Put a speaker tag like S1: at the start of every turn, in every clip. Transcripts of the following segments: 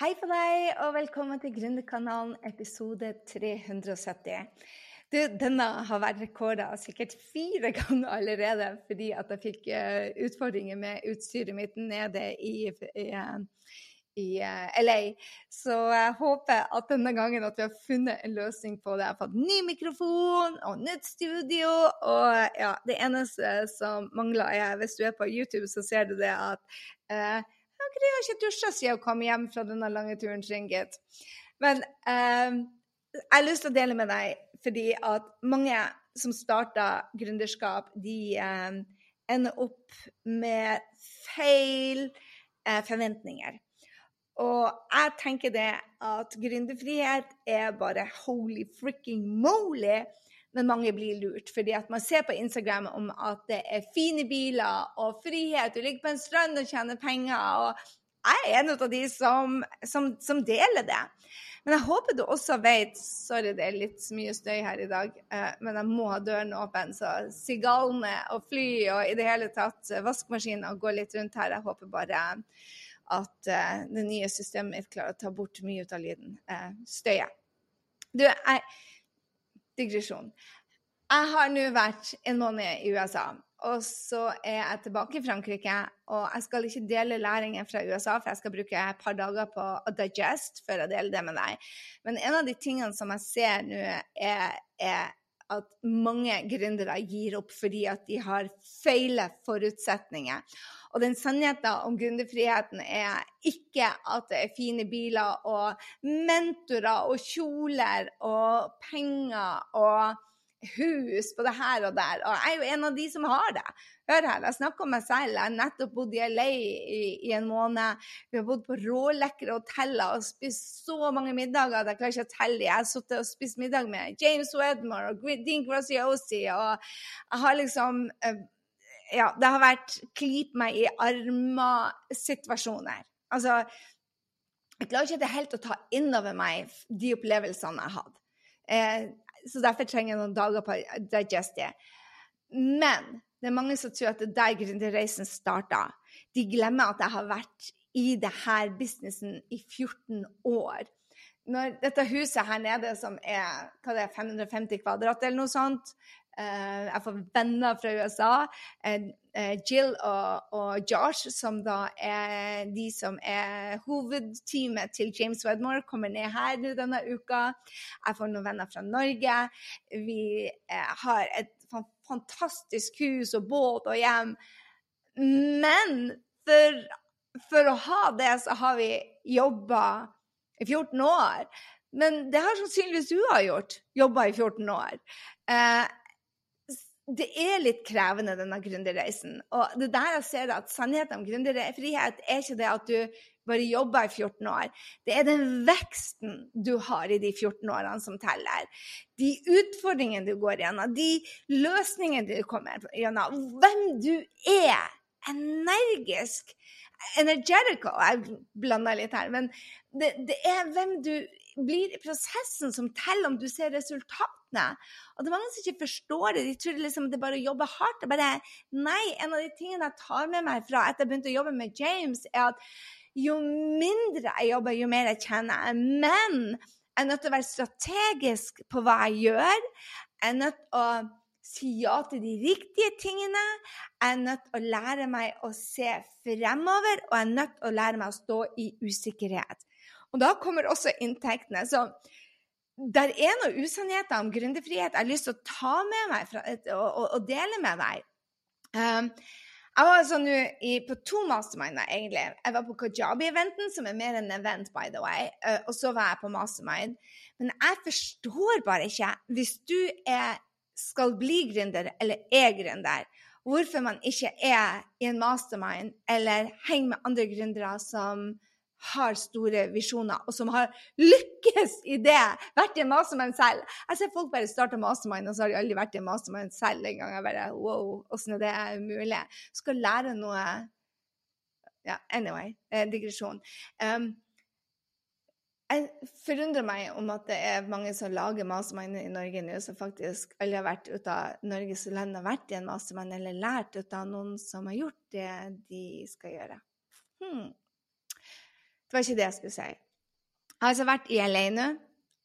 S1: Hei på deg, og velkommen til Gründerkanalen episode 370. Du, denne har vært rekorda sikkert fire ganger allerede, fordi at jeg fikk uh, utfordringer med utstyret mitt nede i, i, i uh, LA. Så jeg håper at denne gangen at vi har funnet en løsning på det. Jeg har fått ny mikrofon og nytt studio. Og ja, det eneste som mangler, er hvis du er på YouTube, så ser du det at uh, jeg har ikke dusja siden jeg kom hjem fra denne lange turen sin, gitt. Men eh, jeg har lyst til å dele med deg fordi at mange som starter gründerskap, de eh, ender opp med feil eh, forventninger. Og jeg tenker det at gründerfrihet er bare holy fricking moly men mange blir lurt. Fordi at man ser på Instagram om at det er fine biler og frihet, du ligger på en strand og tjener penger. og Jeg er en av de som, som, som, deler det. Men jeg håper du også vet Sorry, det er litt mye støy her i dag, eh, men jeg må ha døren åpen. Så sigalene og fly og i det hele tatt vaskemaskiner går litt rundt her. Jeg håper bare at eh, det nye systemet klarer å ta bort mye ut av lyden. Eh, støyet. Du, jeg digresjon. Jeg har nå vært en måned i USA, og så er jeg tilbake i Frankrike. Og jeg skal ikke dele læringen fra USA, for jeg skal bruke et par dager på å digest før jeg deler det med deg. Men en av de tingene som jeg ser nå, er, er at mange gründere gir opp fordi at de har feile forutsetninger. Og den sannheten om gründerfriheten er ikke at det er fine biler og mentorer og kjoler og penger og hus på det her og der. Og jeg er jo en av de som har det. Hør her, jeg snakker om meg selv. Jeg har nettopp bodd i LA i, i en måned. Vi har bodd på rålekre hoteller og spist så mange middager at jeg klarer ikke å telle. Jeg har sittet og spist middag med James Wedmore og Dean Graziosi, og jeg har liksom eh, Ja, det har vært klyp meg i armer-situasjoner. Altså, jeg klarer ikke helt å ta inn over meg de opplevelsene jeg hadde. Eh, så derfor trenger jeg noen dager på å. Men det er mange som tror at det er der gründerreisen starta. De glemmer at jeg har vært i denne businessen i 14 år. Når dette huset her nede, som er, er 550 kvadrat eller noe sånt Jeg får venner fra USA. Uh, Jill og, og, Josh, som da er de som er hovedteamet til James Wedmore, kommer ned her nå denne uka. Jeg får noen venner fra Norge. Vi har et fantastisk hus og båt og hjem. Men for, for å ha det, så har vi jobba i 14 år. Men det har sannsynligvis du har gjort. Jobba i 14 år. Eh, det er litt krevende, denne gründerreisen. Og det der jeg ser at sannheten om gründerfrihet er ikke det at du bare jobber i 14 år. Det er den veksten du har i de 14 årene som teller. De utfordringene du går gjennom, de løsningene du kommer gjennom, hvem du er. Energisk. Energetical, jeg blander litt her, men det, det er hvem du blir i prosessen som teller om du ser resultatene. Og det er mange som ikke forstår det. De tror liksom det er bare å jobbe hardt. Bare, nei, en av de tingene jeg tar med meg fra etter jeg begynte å jobbe med James, er at jo mindre jeg jobber, jo mer jeg tjener. Men jeg er nødt til å være strategisk på hva jeg gjør. Jeg er nødt til å si ja til de riktige tingene. Jeg er nødt til å lære meg å se fremover, og jeg er nødt til å lære meg å stå i usikkerhet. Og da kommer også inntektene. Så der er noen usannheter om gründerfrihet jeg har lyst til å ta med meg fra, og, og, dele med deg. Um, jeg var altså nå på to masterminder, egentlig. Jeg var på Kajabi-eventen, som er mer enn event, by the way. Og så var jeg på mastermind. Men jeg forstår bare ikke, hvis du er, skal bli gründer, eller er gründer, hvorfor man ikke er i en mastermind eller henger med andre gründere som har store visjoner, og som har lykkes i det. Vært en mastermind selv. Jeg ser folk bare starte mastermind, og så har de aldri vært en mastermind selv engang. Jeg bare wow, åssen er det mulig? Skal lære noe Ja, anyway. Eh, digresjon. Um, jeg forundrer meg om at det er mange som lager mastermind i Norge nå, som faktisk aldri har vært ute av Norges land og vært i en mastermind, eller lært ut av noen som har gjort det de skal gjøre. Hmm. Det var ikke det jeg skulle si. Jeg har altså vært i LA nå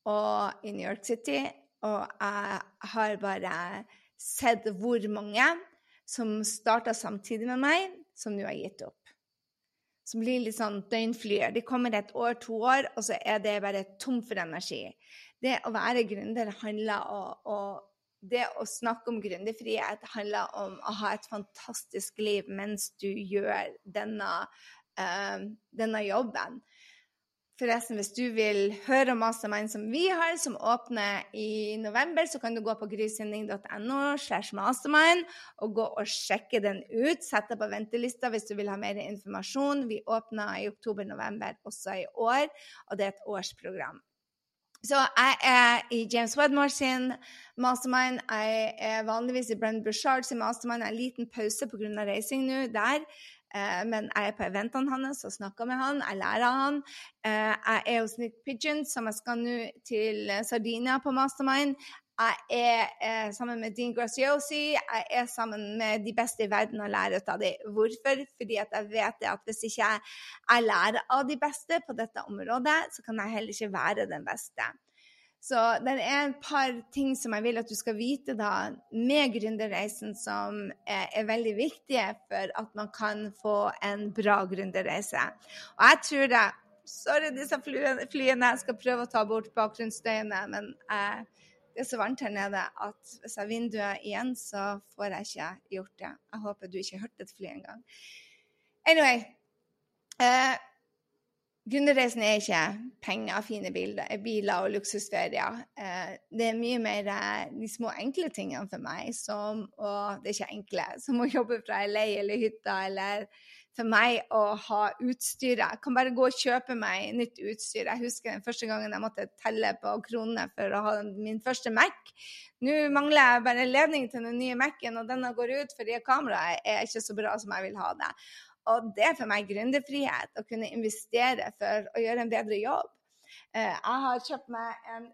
S1: og i New York City, og jeg har bare sett hvor mange som starta samtidig med meg, som nå har gitt opp. Som blir litt sånn døgnflyer. De kommer et år, to år, og så er det bare tomt for energi. Det å være gründer handler om det å snakke om gründerfrihet handler om å ha et fantastisk liv mens du gjør denne, uh, denne jobben. Forresten, hvis du vil høre om Mastermind som vi har, som åpner i november, så kan du gå på grysynding.no slash mastermind og gå og sjekke den ut. Sett deg på ventelista hvis du vil ha mer informasjon. Vi åpner i oktober-november også i år, og det er et årsprogram. Så jeg er i James Wedmore sin mastermind. Jeg er vanligvis i Brenn Bushard sin mastermind. Jeg har en liten pause pga. reising nå der. Eh, men jeg er på eventene hans og snakker med han, jeg lærer han. Eh, jeg er hos Nick Pigeon, som jeg skal nå til Sardinia på Mastermind. Jeg er eh, sammen med Dean Graciosi, Jeg er sammen med de beste i verden og lærer ut av dem. Hvorfor? Fordi jeg vet at hvis ikke jeg lærer av de beste på dette området, så kan jeg heller ikke være den beste. Så det er et par ting som jeg vil at du skal vite da, med gründerreisen som er, er, veldig viktige for at man kan få en bra gründerreise. Og jeg tror det Sorry, disse flyene. Jeg skal prøve å ta bort bakgrunnsstøyene, men eh, det er så varmt her nede at hvis jeg vinduet igjen, så får jeg ikke gjort det. Jeg håper du ikke hørte et fly engang. Anyway. Eh, Gründerreisen er ikke penger, fine bilder, biler og luksusferier. Eh, det er mye mer eh, de små, enkle tingene for meg, som og det er ikke enkle, som å jobbe fra LA eller hytta, eller for meg å ha utstyret. Jeg kan bare gå og kjøpe meg nytt utstyr. Jeg husker den første gangen jeg måtte telle på kronene for å ha min første Mac. Nå mangler jeg bare ledning til den nye Mac-en, og denne går ut fordi kameraet er ikke så bra som jeg vil ha det. Og det er for meg gründerfrihet, å kunne investere for å gjøre en bedre jobb. Eh, jeg har kjøpt meg en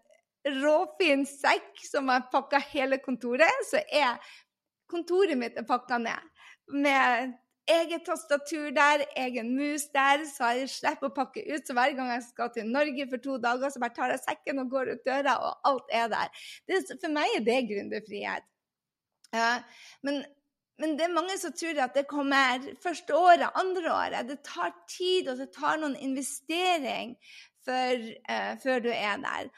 S1: råfin sekk som har pakka hele kontoret. Så er kontoret mitt er pakka ned. Med eget tastatur der, egen mus der, så jeg slipper å pakke ut. Så hver gang jeg skal til Norge for to dager, så bare tar jeg sekken og går ut døra, og alt er der. Det, for meg er det gründerfrihet. Uh, men men det er mange som tror at det kommer første året, andre året. Det tar tid, og det tar noen investering før, uh, før du er der.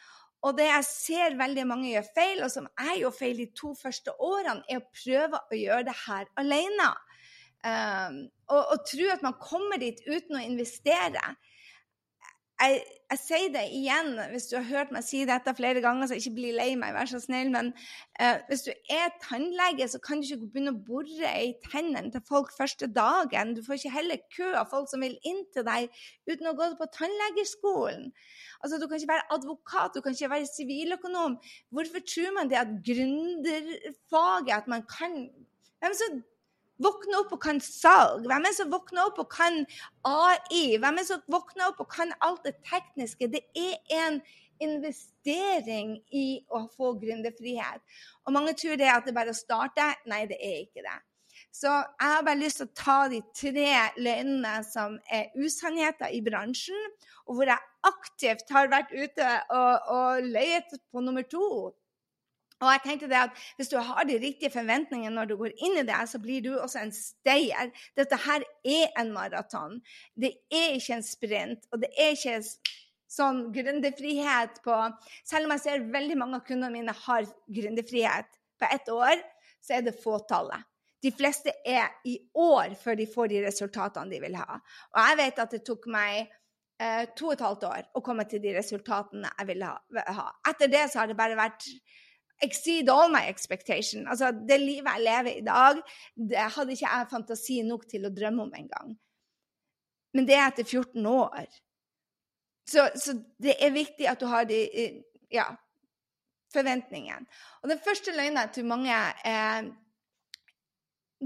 S1: Og det jeg ser veldig mange gjør feil, og som jeg gjorde feil de to første årene, er å prøve å gjøre det her alene. Um, og, og tro at man kommer dit uten å investere jeg, jeg, sier det igjen, hvis du har hørt meg si dette flere ganger, så ikke bli lei meg, vær så snill. Men uh, hvis du er tannlege, så kan du ikke begynne å bore i tennene til folk første dagen. Du får ikke heller kø av folk som vil inn til deg uten å gå på tannlegeskolen. Altså, Du kan ikke være advokat, du kan ikke være siviløkonom. Hvorfor tror man det at gründerfaget, at man kan Hvem så våkner opp og kan salg? Hvem er som våkner opp og kan AI? Hvem er som våkner opp og kan alt det tekniske? Det er en investering i å få gründerfrihet. Og mange tror det at det er bare å starte. Nei, det er ikke det. Så jeg har bare lyst til å ta de tre løgnene som er usannheter i bransjen, og hvor jeg aktivt har vært ute og, og løyet på nummer to og jeg tenkte det at Hvis du har de riktige forventningene når du går inn i det, så blir du også en stayer. Dette her er en maraton. Det er ikke en sprint. Og det er ikke sånn gründerfrihet på Selv om jeg ser veldig mange av kundene mine har gründerfrihet på ett år, så er det fåtallet. De fleste er i år før de får de resultatene de vil ha. Og jeg vet at det tok meg eh, to og et halvt år å komme til de resultatene jeg ville ha. Etter det så har det bare vært exceed all my expectation. Altså, det livet jeg lever i dag, det hadde ikke jeg fantasi nok til å drømme om engang. Men det er etter 14 år. Så, så, det er viktig at du har de ja, forventningene. Og den første løgna tror mange eh,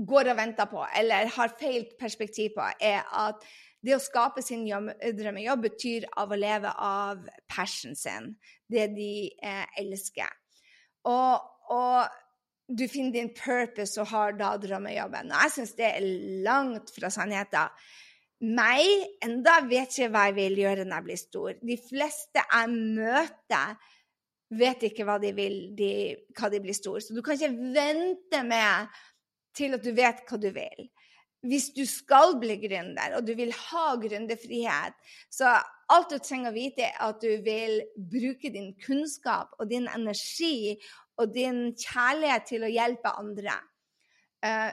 S1: går og venter på, eller har feil perspektiv på, er at det å skape sin drømmejobb betyr av å leve av passion sin, det de eh, elsker. Og, og, du finner din purpose og har da drømmejobben. Og jeg syns det er langt fra sannheten. meg enda vet ikke hva jeg vil gjøre når jeg blir stor. De fleste jeg møter, vet ikke hva de vil de, hva de blir stor. Så du kan ikke vente med til at du vet hva du vil. Hvis du skal bli gründer, og du vil ha gründerfrihet, så alt du trenger å vite, er at du vil bruke din kunnskap og din energi og din kjærlighet til å hjelpe andre. Uh,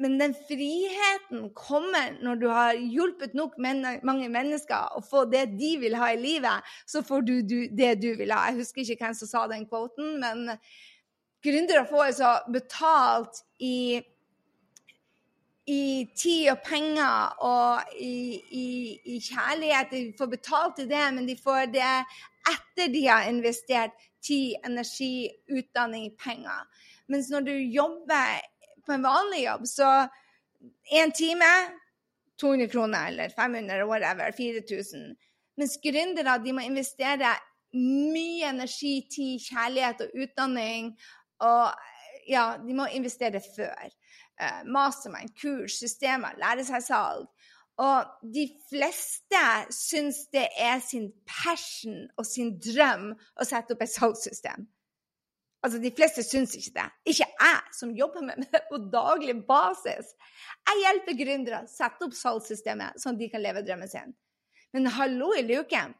S1: men den friheten kommer når du har hjulpet nok mange mennesker å få det de vil ha i livet, så får du, det du vil ha. Jeg husker ikke hvem som sa den kvoten, men gründere får altså betalt i, i tid og penger og i, i, i, kjærlighet. De får betalt i det, men de får det etter de har investert tid, energi, utdanning, penger. Mens når du jobber på en vanlig jobb, så én time 200 kroner eller 500 eller whatever, 4000. Mens gründere de må investere mye energi, tid, kjærlighet og utdanning. Og ja, de må investere før. Uh, mastermind, kurs, systemer, lære seg salg. Og de fleste syns det er sin passion og sin drøm å sette opp et salgssystem. Altså, De fleste syns ikke det. Ikke jeg, som jobber med det på daglig basis. Jeg hjelper gründere å sette opp salgssystemet sånn at de kan leve drømmen sin. Men hallo i luken,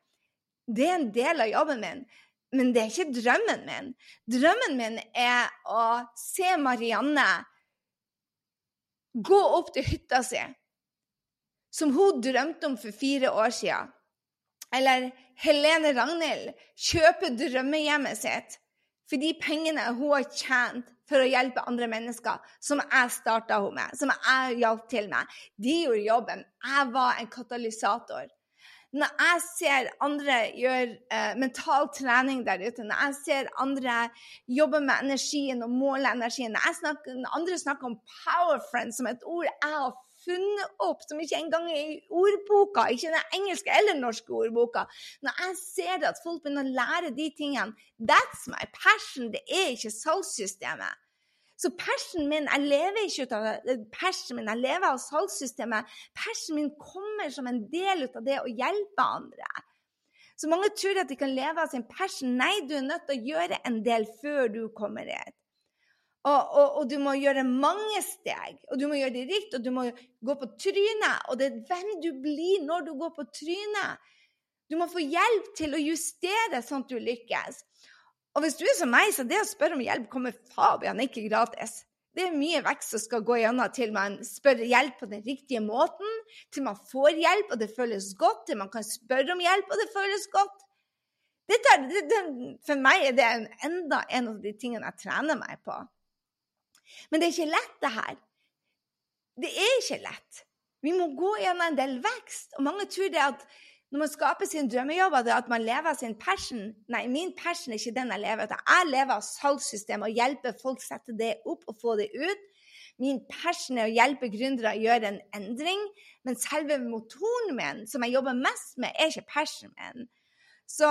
S1: det er en del av jobben min. Men det er ikke drømmen min. Drømmen min er å se Marianne gå opp til hytta si, som hun drømte om for fire år siden. Eller Helene Ragnhild kjøpe drømmehjemmet sitt for de pengene hun har tjent for å hjelpe andre mennesker, som jeg starta henne med, som jeg hjalp til med, de gjorde jobben. Jeg var en katalysator. Når jeg ser andre gjøre eh, mental trening der ute, når jeg ser andre jobbe med energien og måle energien Når, snakker, når andre snakker om 'power friend' som et ord jeg har funnet opp, som ikke engang er i ordboka, ikke den engelske eller norske ordboka. Når jeg ser at folk begynner å lære de tingene, that's my passion. Det er ikke salgssystemet. Så persen min, jeg lever ikke ut av persen min, jeg lever av salgssystemet. Persen min kommer som en del av det å hjelpe andre. Så mange tror at de kan leve av sin passion. Nei, du er nødt til å gjøre en del før du kommer dit. Og, og, og, du må gjøre mange steg, og du må gjøre det riktig, og du må gå på trynet. Og det er hvem du blir når du går på trynet. Du må få hjelp til å justere sånn at du lykkes. Og hvis du er som meg, så det å spørre om hjelp kommer fabian ikke gratis. Det er mye vekst som skal gå gjennom til man spør hjelp på den riktige måten, til man får hjelp og det føles godt, til man kan spørre om hjelp og det føles godt. Dette, det, det, for meg er det enda en av de tingene jeg trener meg på. Men det er ikke lett, det her. Det er ikke lett. Vi må gå gjennom en del vekst. Og mange tror det at når man skaper sin drømmejobb, er det at man lever av sin passion. Nei, min passion er ikke den jeg lever av. Jeg lever av salgssystemet og hjelper folk sette det opp og få det ut. Min passion er å hjelpe gründere å gjøre en endring. Men selve motoren min, som jeg jobber mest med, er ikke passionen min. Så,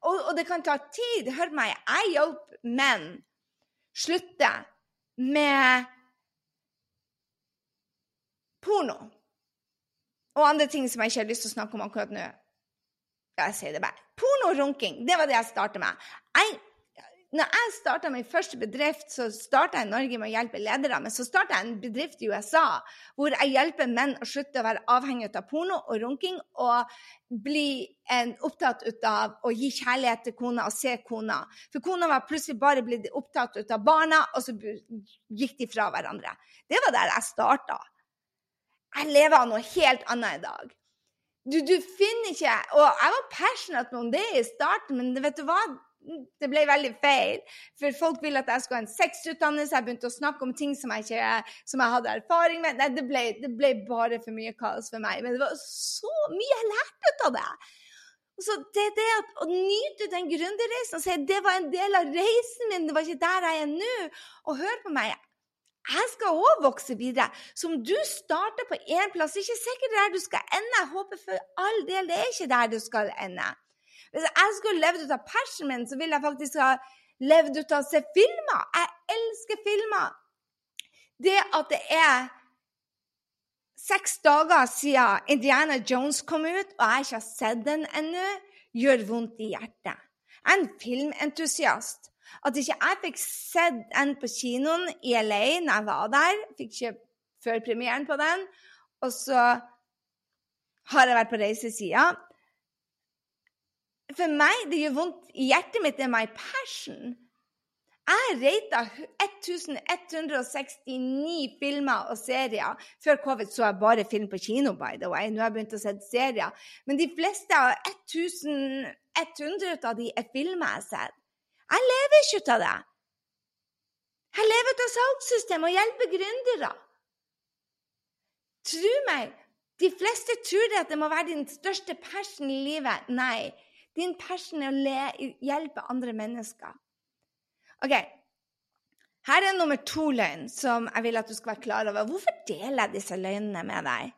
S1: og, og det kan ta tid. Hør meg, jeg hjelper menn slutte med porno. Og andre ting som jeg ikke har lyst til å snakke om akkurat nå. Jeg sier det bare. Porno og runking, det var det jeg starta med. Jeg når jeg starta min første bedrift, så starta jeg i Norge med å hjelpe ledere. Men så starta jeg en bedrift i USA hvor jeg hjelper menn å slutte å være avhengig av porno og runking, og bli en, opptatt av å gi kjærlighet til kona og se kona. For kona var plutselig bare blitt opptatt av barna, og så gikk de fra hverandre. Det var der jeg starta. Jeg lever av noe helt annet i dag. Du, du finner ikke Og jeg var passionate om det i starten, men vet du hva? det ble veldig feil. For folk ville at jeg skulle ha en sexutdannelse. Jeg begynte å snakke om ting som jeg, ikke, som jeg hadde erfaring med. Nei, det ble, det ble, bare for mye kaos for meg. Men det var så mye jeg lærte ut av det. Så det, det at, Å nyte den gründerreisen og si det var en del av reisen min, det var ikke der jeg er nå. Og hør på meg. Jeg skal òg vokse videre. Som du starter på én plass, det er ikke sikkert der du skal ende. Jeg håper for all del det er ikke der du skal ende. Hvis jeg skulle levd ut av passionen min, så ville jeg faktisk ha levd ut av å se filmer. Jeg elsker filmer. Det at det er seks dager siden Indiana Jones kom ut, og jeg ikke har sett den ennå, gjør vondt i hjertet. Jeg er en filmentusiast. At ikke jeg fikk sett den på kinoen i LA når jeg var der, fikk ikke før premieren på den, og så har jeg vært på reisesida. For meg, det gjør vondt i hjertet mitt, det er my passion. Jeg rata 1169 filmer og serier. Før covid så jeg bare film på kino, by the way. Nå har jeg begynt å se serier. Men de fleste av 1100 av de er filmer jeg har sett. Jeg lever ikke av det. Jeg lever av salgssystemet og hjelper gründere. Tro meg, de fleste tror at det må være din største passion i livet. Nei, din passion er å hjelpe andre mennesker. OK. Her er nummer to løgn som jeg vil at du skal være klar over. Hvorfor deler jeg disse løgnene med deg?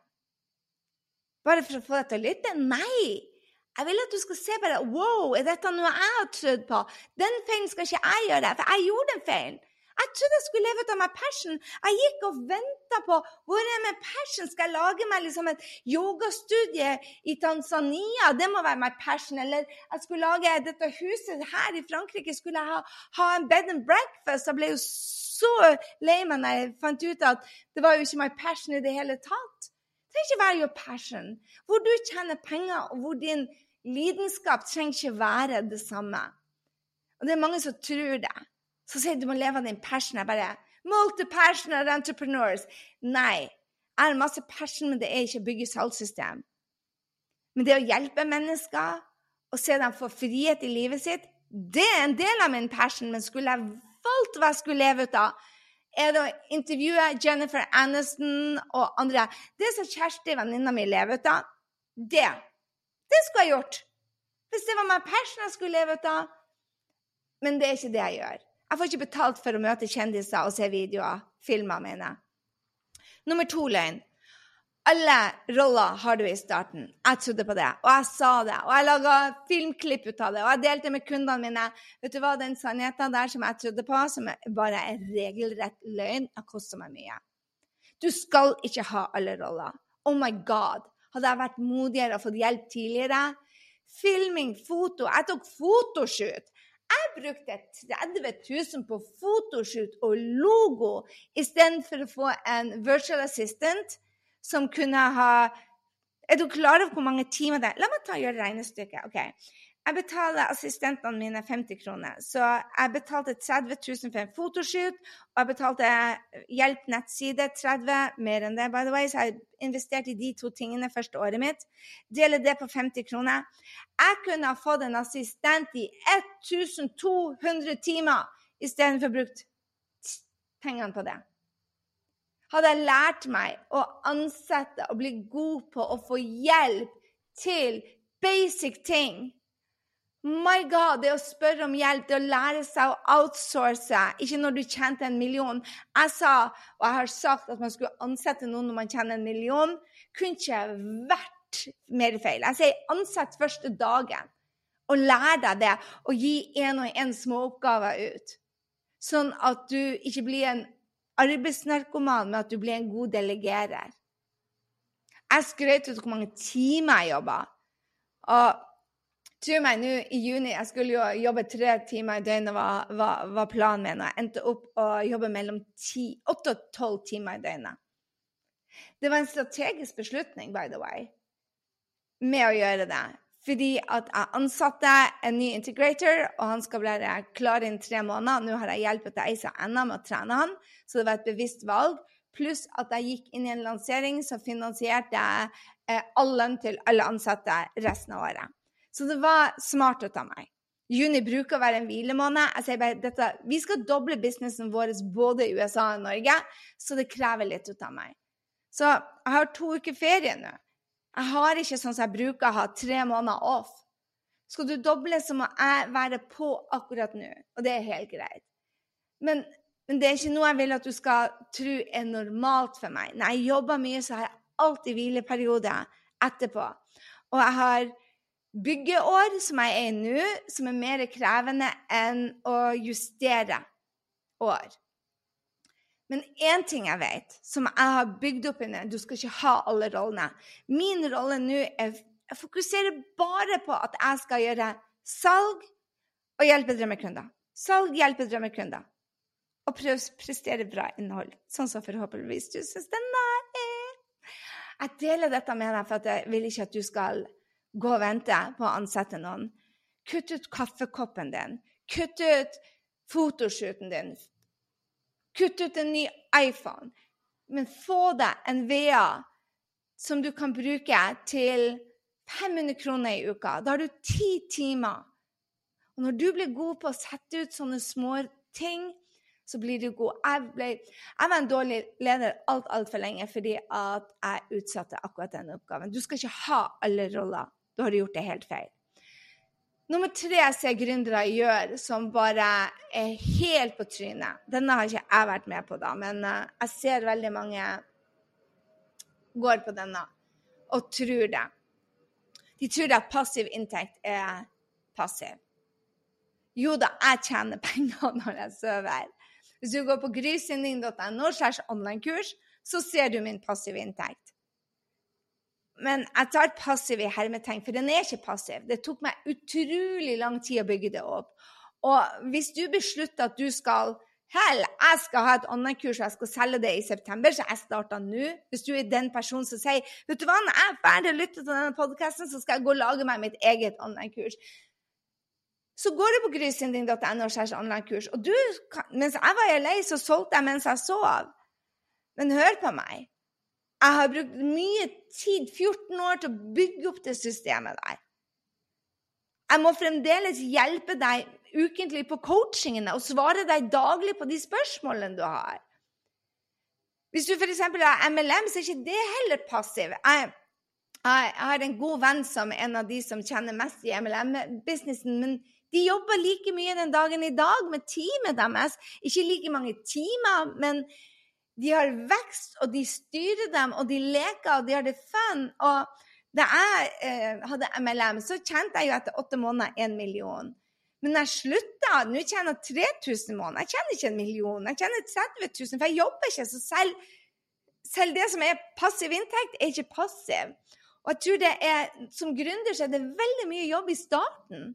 S1: Bare for å få deg til å lytte? Nei! Jeg vil at du skal se bare Wow, er dette noe jeg har trodd på? Den feilen skal ikke jeg gjøre, for jeg gjorde en feil. Jeg trodde jeg skulle leve ut av meg passion. Jeg gikk og venta på hvor er med passion? Skal jeg lage meg liksom et yogastudie i Tanzania? Det må være my passion. Eller jeg skulle lage dette huset her i Frankrike. Skulle jeg ha, ha en bed and breakfast? Jeg ble jo så lei meg da jeg fant ut at det var jo ikke my passion i det hele tatt. Trenger ikke være your passion. Hvor du tjener penger, og hvor din lidenskap trenger ikke være det samme. Og det er mange som tror det. Så sier du må leve av din passion. Jeg bare Multi-passionate entrepreneurs. Nei. Jeg har masse passion, men det er ikke å bygge salgssystem. Men det å hjelpe mennesker og se dem få frihet i livet sitt, det er en del av min passion. Men skulle jeg valgt hva jeg skulle leve ut av, er det å intervjue Jennifer Aniston og andre Det som Kjersti, venninna mi, lever ut av, det, det skulle jeg gjort. Hvis det var meg passion jeg skulle leve ut av. Men det er ikke det jeg gjør. Jeg får ikke betalt for å møte kjendiser og se videoer. Filmer, mener jeg. Nummer to løgn. Alle roller har du i starten. Jeg trodde på det, og jeg sa det. Og jeg laga filmklipp ut av det, og jeg delte med kundene mine. Vet du hva, den sannheten der som jeg trodde på, som bare er regelrett løgn, har kosta meg mye. Du skal ikke ha alle roller. Oh my god. Hadde jeg vært modigere og fått hjelp tidligere? Filming, foto. Jeg tok fotoshoot. Jeg brukte 30 000 på fotoshoot og logo istedenfor å få en virtual assistant som kunne ha Er du klar over hvor mange timer det er? La meg ta og gjøre regnestykket. ok? Jeg betaler assistentene mine 50 kroner. Så jeg betalte 30 000 for en fotoshoot, og jeg betalte hjelp nettside 30 mer enn det, by the way, så jeg investerte i de to tingene første året mitt. Deler det på 50 kroner. Jeg kunne ha fått en assistent i 1200 timer istedenfor brukt pengene på det. Hadde jeg lært meg å ansette og bli god på å få hjelp til basic ting My God, det å spørre om hjelp, det å lære seg å outsource, ikke når du tjente en million. Jeg sa, og jeg har sagt, at man skulle ansette noen når man tjener en million. Kunne ikke vært mer feil. Jeg sier ansett første dagen, og lær deg det. Og gi én og én småoppgaver ut. Sånn at du ikke blir en arbeidsnarkoman, med at du blir en god delegerer. Jeg skrøt ut hvor mange timer jeg jobba. Og Tro meg, nå i juni Jeg skulle jo jobbe tre timer i døgnet, var, var, var planen min. Og jeg endte opp å jobbe mellom åtte og tolv timer i døgnet. Det var en strategisk beslutning, by the way, med å gjøre det. Fordi at jeg ansatte en ny integrator, og han skal være klar innen tre måneder. Nå har jeg hjulpet Eisa ennå med å trene han, så det var et bevisst valg. Pluss at jeg gikk inn i en lansering som finansierte eh, all lønn til alle ansatte resten av året. Så det var smart av meg. Juni bruker å være en hvilemåned. Jeg sier bare dette, Vi skal doble businessen vår både i USA og Norge, så det krever litt ut av meg. Så jeg har to uker ferie nå. Jeg har ikke sånn som jeg bruker å ha tre måneder off. Skal du doble, så må jeg være på akkurat nå, og det er helt greit. Men, men det er ikke noe jeg vil at du skal tro er normalt for meg. Når jeg jobber mye, så har jeg alltid hvileperiode etterpå. Og jeg har byggeår, som jeg er i nå, som er mer krevende enn å justere år. Men én ting jeg vet, som jeg har bygd opp inni Du skal ikke ha alle rollene. Min rolle nå er Jeg fokuserer bare på at jeg skal gjøre salg og hjelpe drømmekunder. Salg, hjelpe drømmekunder. Og prøve å prestere bra innhold, sånn som forhåpentligvis du syns den er. Jeg deler dette med deg for at jeg vil ikke at du skal gå og vente på å ansette noen. Kutt ut kaffekoppen din. Kutt ut fotoshooten din. Kutt ut en ny iPhone. Men få deg en VA som du kan bruke til 500 kroner i uka. Da har du ti timer. Og når du blir god på å sette ut sånne små ting, så blir du god. Jeg, ble, jeg var en dårlig leder alt altfor lenge fordi at jeg utsatte akkurat den oppgaven. Du skal ikke ha alle roller. Da har du gjort det helt feil. Nummer tre jeg ser gründere gjør som bare er helt på trynet. Denne har ikke jeg vært med på, da, men eh, jeg ser veldig mange går på denne og tror det. De tror at passiv inntekt er passiv. Jo da, jeg tjener penger når jeg sover. Hvis du går på grysynding.no online-kurs, så ser du min passive inntekt. Men jeg tar passiv i hermetegn, for den er ikke passiv. Det tok meg utrolig lang tid å bygge det opp. Og hvis du beslutter at du skal Hell, jeg skal ha et online-kurs og jeg skal selge det i september, så jeg starter nå. Hvis du er den personen som sier vet du hva, når jeg er ferdig å lytte til denne podkasten, så skal jeg gå og lage meg mitt eget online-kurs. Så går du på grysynding.no og online-kurs. Og du, mens jeg var i LA, så solgte jeg mens jeg sov. Men hør på meg. Jeg har brukt mye tid, 14 år, til å bygge opp det systemet der. Jeg må fremdeles hjelpe deg ukentlig på coachingene og svare deg daglig på de spørsmålene du har. Hvis du f.eks. har MLM, så er ikke det heller passiv. Jeg, jeg, har en god venn som er en av de som kjenner mest i MLM-businessen. Men de jobber like mye den dagen i dag med teamet deres. Ikke like mange timer, men de har vekst, og de styrer dem, og de leker, og de har det fun. Og da jeg eh, hadde MLM, så tjente jeg jo etter åtte måneder en million. Men jeg slutta. Nå tjener jeg 3000 i måneden. Jeg tjener ikke en million. Jeg tjener 30 000, for jeg jobber ikke. Så selv, selv det som er passiv inntekt, er ikke passiv. Og jeg tror det er, Som gründer så er det veldig mye jobb i starten.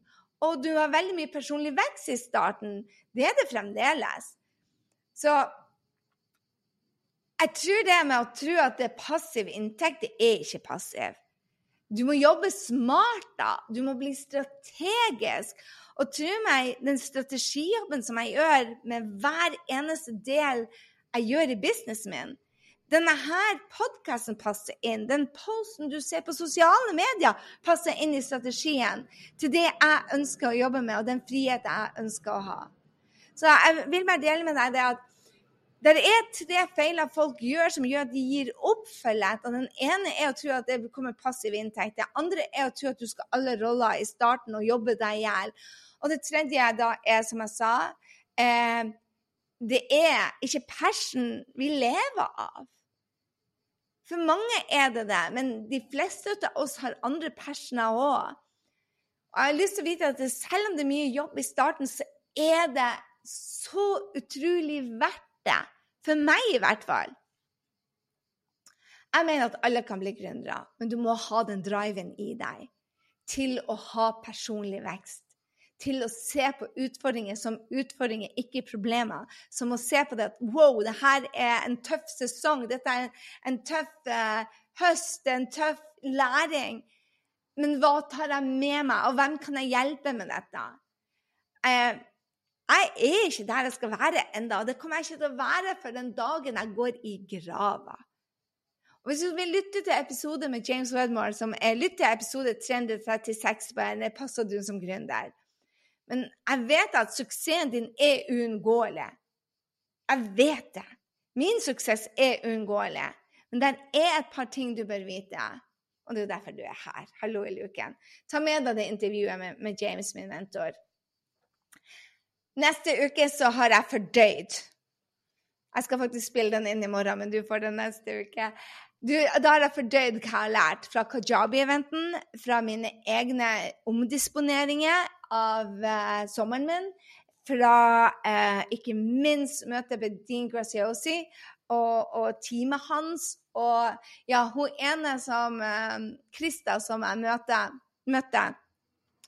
S1: Og du har veldig mye personlig vekst i starten. Det er det fremdeles. Så jeg tror det med å tro at det er passiv inntekt, det er ikke passiv. Du må jobbe smart, da. Du må bli strategisk. Og tro meg, den strategijobben som jeg gjør med hver eneste del jeg gjør i businessen min, denne her podkasten passer inn. Den posten du ser på sosiale medier, passer inn i strategien til det jeg ønsker å jobbe med, og den friheten jeg ønsker å ha. Så jeg vil bare dele med deg det at det er tre feiler folk gjør som gjør at de gir opp for lett. Den ene er å tro at det kommer passiv inntekt. Det andre er å tro at du skal alle roller i starten og jobbe deg i hjel. Og det tredje da er, som jeg sa, eh, det er ikke passion vi lever av. For mange er det det, men de fleste av oss har andre passioner òg. Og jeg har lyst til å vite at selv om det er mye jobb i starten, så er det så utrolig verdt det. For meg, i hvert fall. Jeg mener at alle kan bli gründere, men du må ha den driven i deg til å ha personlig vekst. Til å se på utfordringer som utfordringer, ikke problemer. Som å se på det at wow, det her er en tøff sesong. Dette er en tøff uh, høst, en tøff læring. Men hva tar jeg med meg, og hvem kan jeg hjelpe med dette? Uh, jeg er ikke der jeg skal være ennå, og det kommer jeg ikke til å være for den dagen jeg går i grava. Og Hvis du vil lytte til episode med James Wedmore, som er lytt til episode 336 på en passer som gründer. Men jeg vet at suksessen din er uunngåelig. Jeg vet det. Min suksess er uunngåelig. Men det er et par ting du bør vite. Og det er derfor du er her. Hallo i luken. Ta med deg det intervjuet med James, min mentor. Neste uke så har jeg fordøyd. Jeg skal faktisk spille den inn i morgen, men du får den neste uke. Du, da har jeg fordøyd hva jeg har lært fra Kajabi-eventen, fra mine egne omdisponeringer av uh, sommeren min, fra eh, ikke minst møtet med Dean Graciosi og, og teamet hans. Og ja, hun ene som eh, Krista, som jeg møtte, møtte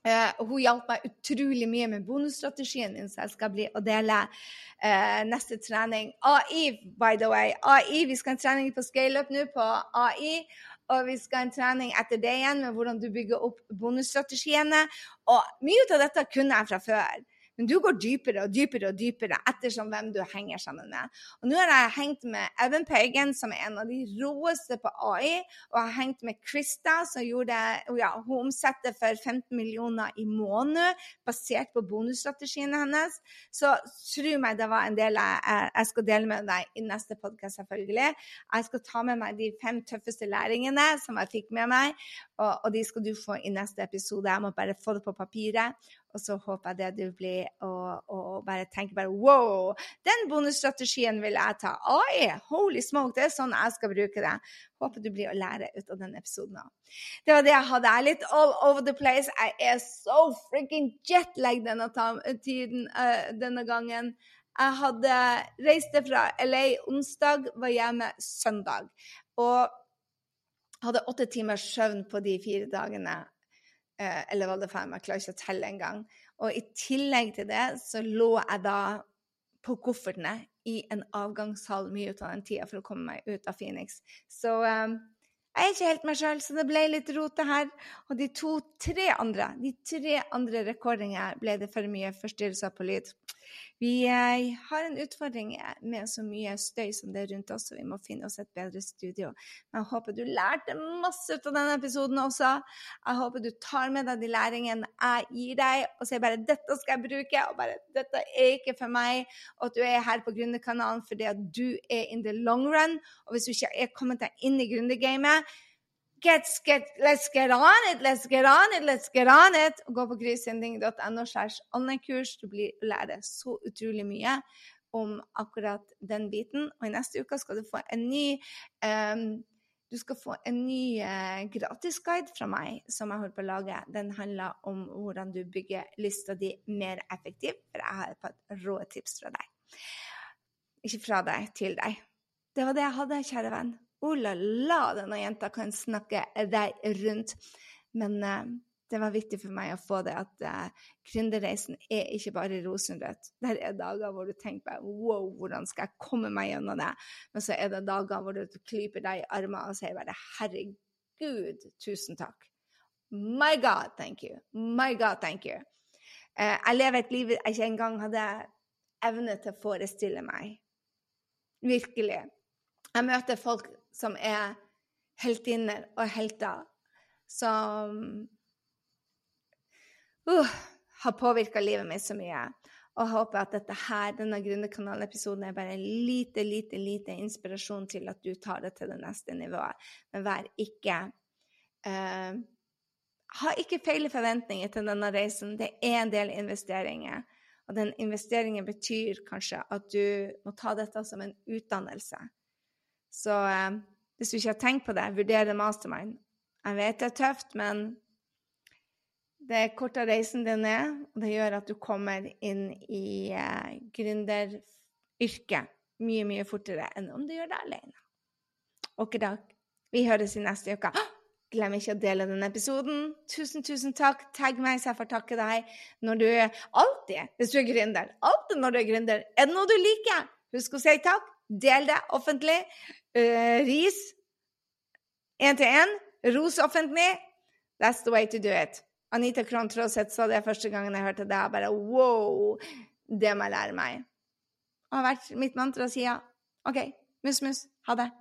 S1: Uh, hun hjalp meg utrolig mye med bonusstrategien min, så jeg skal bli og dele uh, neste trening. AI, by the way. AI, Vi skal ha en trening på scaleup nå på AI. Og vi skal ha en trening etter det igjen med hvordan du bygger opp bonusstrategiene. Og mye av dette kunne jeg fra før. Men du går dypere og dypere og dypere ettersom hvem du henger sammen med. Og nå har jeg hengt med Evan Pagan, som er en av de råeste på AI, og jeg har hengt med Krista, som gjorde, ja, hun omsetter for 15 millioner i måneden basert på bonusstrategiene hennes. Så tro meg, det var en del jeg, jeg skal dele med deg i neste podkast, selvfølgelig. Jeg skal ta med meg de fem tøffeste læringene som jeg fikk med meg, og, og de skal du få i neste episode. Jeg må bare få det på papiret. Og så håper jeg det du blir og, og bare tenker bare wow, den bonusstrategien vil jeg ta. Oi, holy smoke, det er sånn jeg skal bruke det. Håper du blir å lære ut av denne episoden òg. Det var det jeg hadde. Jeg er litt all over the place. Jeg er så freaking jetlag denne tiden, uh, denne gangen. Jeg hadde reist fra LA onsdag, var hjemme søndag. Og hadde åtte timers søvn på de fire dagene. Eh, eller fem? Jeg klarer ikke å telle engang. Og i tillegg til det så lå jeg da på koffertene i en avgangshall mye ut av den tida for å komme meg ut av Phoenix. Så um, jeg er ikke helt meg sjøl, så det ble litt rote her. Og de to-tre andre de tre andre rekordingene ble det for mye forstyrrelser på lyd. Vi eh, har en utfordring med så mye støy som det er rundt oss, så vi må finne oss et bedre studio. Men jeg håper du lærte masse ut av denne episoden også. Jeg håper du tar med deg de læringene jeg gir deg, og sier bare 'dette skal jeg bruke', og bare 'dette er ikke for meg', og at du er her på Gründerkanalen fordi at du er in the long run. Og hvis du ikke er kommet deg inn i gründergamet, Get, get, let's get on it, let's get on it, let's get on it. Gå på grisending.no slash online-kurs. Du blir lærer så utrolig mye om akkurat den biten. Og i neste uke skal du få en ny um, du skal få en ny uh, gratisguide fra meg som jeg holder på å lage. Den handler om hvordan du bygger lista di mer effektiv. For jeg har et par rå tips fra deg. Ikke fra deg, til deg. Det var det jeg hadde, kjære venn. Oh la la, denne jenta kan snakke deg rundt. Men uh, det var viktig for meg å få det at uh, gründerreisen er ikke bare rosenrødt. Der er dager hvor du tenker bare wow, hvordan skal jeg komme meg gjennom det? Men så er det dager hvor du klyper deg i armene og sier bare herregud, tusen takk. My God, thank you. My God, thank you. Uh, jeg lever et liv jeg ikke engang hadde evne til å forestille meg. Virkelig. Jeg møter folk som er heltinner og helter, som uh, har påvirka livet mitt så mye. Og håper at dette her, denne Gründerkanalen-episoden er bare lite, lite, lite inspirasjon til at du tar det til det neste nivået. Men vær ikke uh, Ha ikke feil forventninger til denne reisen. Det er en del investeringer. Og den investeringen betyr kanskje at du må ta dette som en utdannelse. Så eh, hvis du ikke har tenkt på det, vurder mastermind. Jeg vet det er tøft, men det er kortere reisen din er, og det gjør at du kommer inn i eh, gründeryrket mye, mye fortere enn om du gjør det alene. Ok, da. Vi høres i neste uke. Glem ikke å dele denne episoden. Tusen, tusen takk. Tagg meg, så jeg får takke deg når du Alltid, hvis du er gründer. Alltid når du er gründer. Er det noe du liker? Husk å si takk. Del det offentlig. Uh, ris én til én. Ros offentlig. That's the way to do it. Anita Krohn Traaseth sa det første gangen jeg hørte det. Jeg bare wow! Det må jeg lære meg. Det har vært mitt mantra siden. OK, mus-mus. Ha det.